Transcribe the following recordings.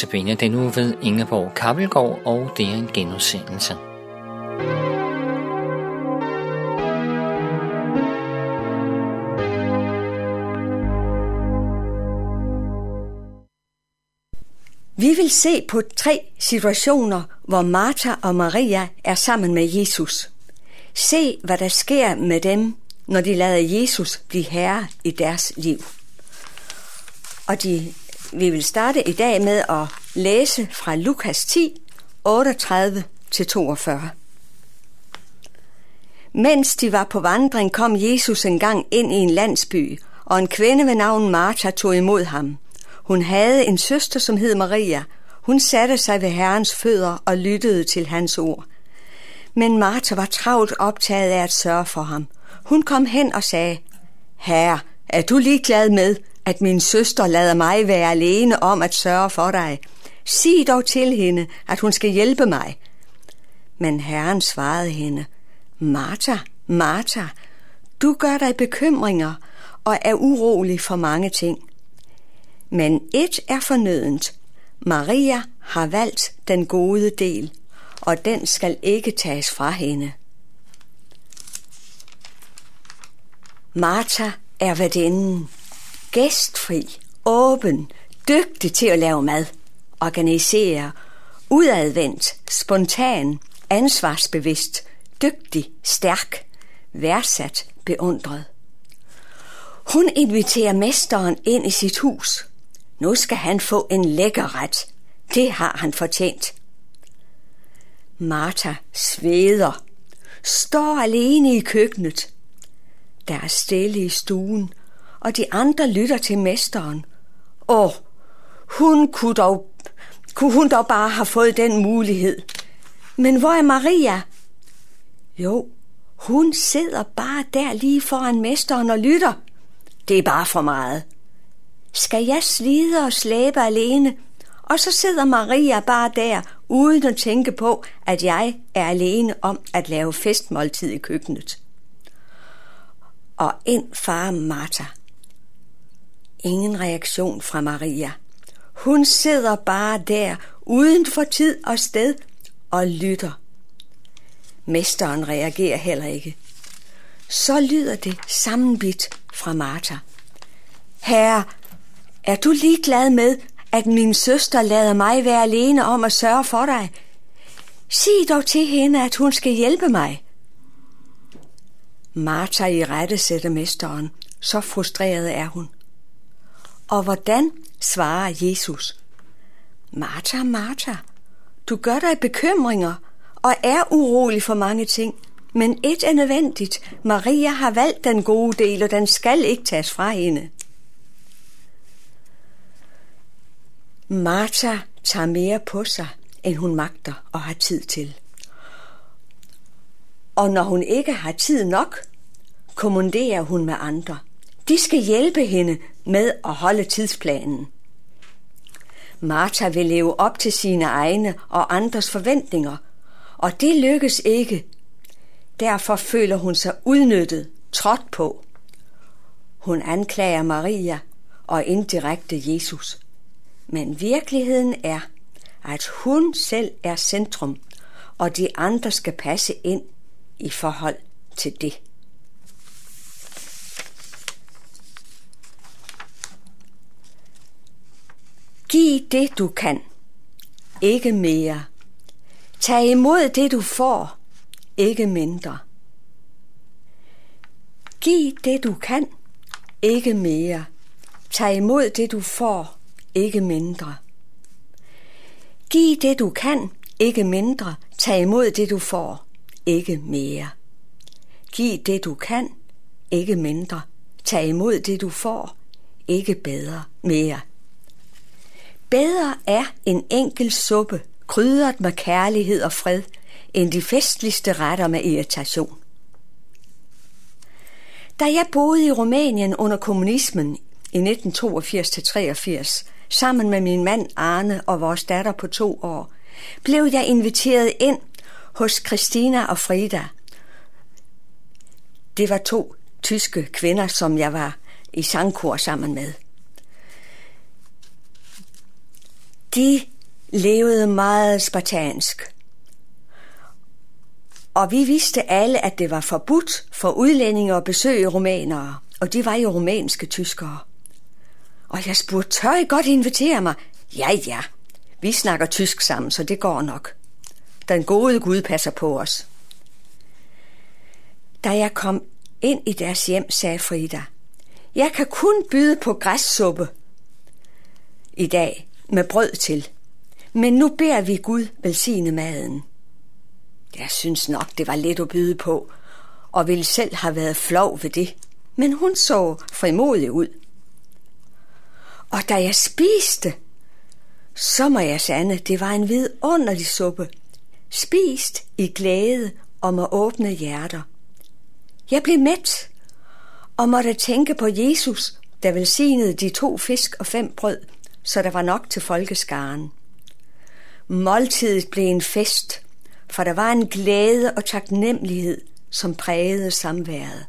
Notabene den nu ved Ingeborg Kappelgaard, og det er en genudsendelse. Vi vil se på tre situationer, hvor Martha og Maria er sammen med Jesus. Se, hvad der sker med dem, når de lader Jesus blive herre i deres liv. Og de, vi vil starte i dag med at læse fra Lukas 10, 38-42. Mens de var på vandring, kom Jesus engang ind i en landsby, og en kvinde ved navn Martha tog imod ham. Hun havde en søster, som hed Maria. Hun satte sig ved Herrens fødder og lyttede til hans ord. Men Martha var travlt optaget af at sørge for ham. Hun kom hen og sagde, Herre, er du ligeglad med, at min søster lader mig være alene om at sørge for dig? Sig dog til hende, at hun skal hjælpe mig. Men Herren svarede hende, Martha, Martha, du gør dig bekymringer og er urolig for mange ting. Men et er fornødent. Maria har valgt den gode del, og den skal ikke tages fra hende. Martha er værdinden. Gæstfri, åben, dygtig til at lave mad, organisere, udadvendt, spontan, ansvarsbevidst, dygtig, stærk, værdsat, beundret. Hun inviterer mesteren ind i sit hus. Nu skal han få en lækker ret. Det har han fortjent. Martha sveder, står alene i køkkenet. Der er stille i stuen, og de andre lytter til mesteren. Åh, hun kunne dog, kunne hun dog bare have fået den mulighed. Men hvor er Maria? Jo, hun sidder bare der lige foran mesteren og lytter. Det er bare for meget. Skal jeg slide og slæbe alene? Og så sidder Maria bare der, uden at tænke på, at jeg er alene om at lave festmåltid i køkkenet. Og ind far Martha. Ingen reaktion fra Maria. Hun sidder bare der, uden for tid og sted, og lytter. Mesteren reagerer heller ikke. Så lyder det sammenbit fra Martha. Herre, er du ligeglad med, at min søster lader mig være alene om at sørge for dig? Sig dog til hende, at hun skal hjælpe mig. Martha i rette sætter mesteren. Så frustreret er hun. Og hvordan svarer Jesus? Martha, Martha, du gør dig bekymringer og er urolig for mange ting, men et er nødvendigt. Maria har valgt den gode del, og den skal ikke tages fra hende. Martha tager mere på sig, end hun magter og har tid til. Og når hun ikke har tid nok, kommanderer hun med andre. De skal hjælpe hende med at holde tidsplanen. Martha vil leve op til sine egne og andres forventninger, og det lykkes ikke. Derfor føler hun sig udnyttet, trådt på. Hun anklager Maria og indirekte Jesus. Men virkeligheden er, at hun selv er centrum, og de andre skal passe ind i forhold til det. Giv det, du kan. Ikke mere. Tag imod det, du får. Ikke mindre. Giv det, du kan. Ikke mere. Tag imod det, du får. Ikke mindre. Giv det, du kan. Ikke mindre. Tag imod det, du får. Ikke mere. Giv det, du kan. Ikke mindre. Tag imod det, du får. Ikke bedre. Mere. Bedre er en enkel suppe, krydret med kærlighed og fred, end de festligste retter med irritation. Da jeg boede i Rumænien under kommunismen i 1982-83, sammen med min mand Arne og vores datter på to år, blev jeg inviteret ind hos Christina og Frida. Det var to tyske kvinder, som jeg var i sangkor sammen med. De levede meget spartansk. Og vi vidste alle, at det var forbudt for udlændinge at besøge rumænere, og de var jo rumænske tyskere. Og jeg spurgte, tør I godt invitere mig? Ja, ja, vi snakker tysk sammen, så det går nok. Den gode Gud passer på os. Da jeg kom ind i deres hjem, sagde Frida, jeg kan kun byde på græssuppe i dag med brød til. Men nu beder vi Gud velsigne maden. Jeg synes nok, det var lidt at byde på, og ville selv have været flov ved det. Men hun så frimodig ud. Og da jeg spiste, så må jeg sande, det var en vidunderlig suppe. Spist i glæde og med åbne hjerter. Jeg blev mæt og måtte tænke på Jesus, der velsignede de to fisk og fem brød, så der var nok til folkeskaren. Måltidet blev en fest, for der var en glæde og taknemmelighed, som prægede samværet.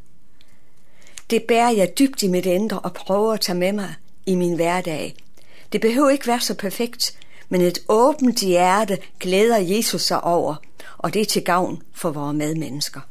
Det bærer jeg dybt i mit indre og prøver at tage med mig i min hverdag. Det behøver ikke være så perfekt, men et åbent hjerte glæder Jesus sig over, og det er til gavn for vores medmennesker.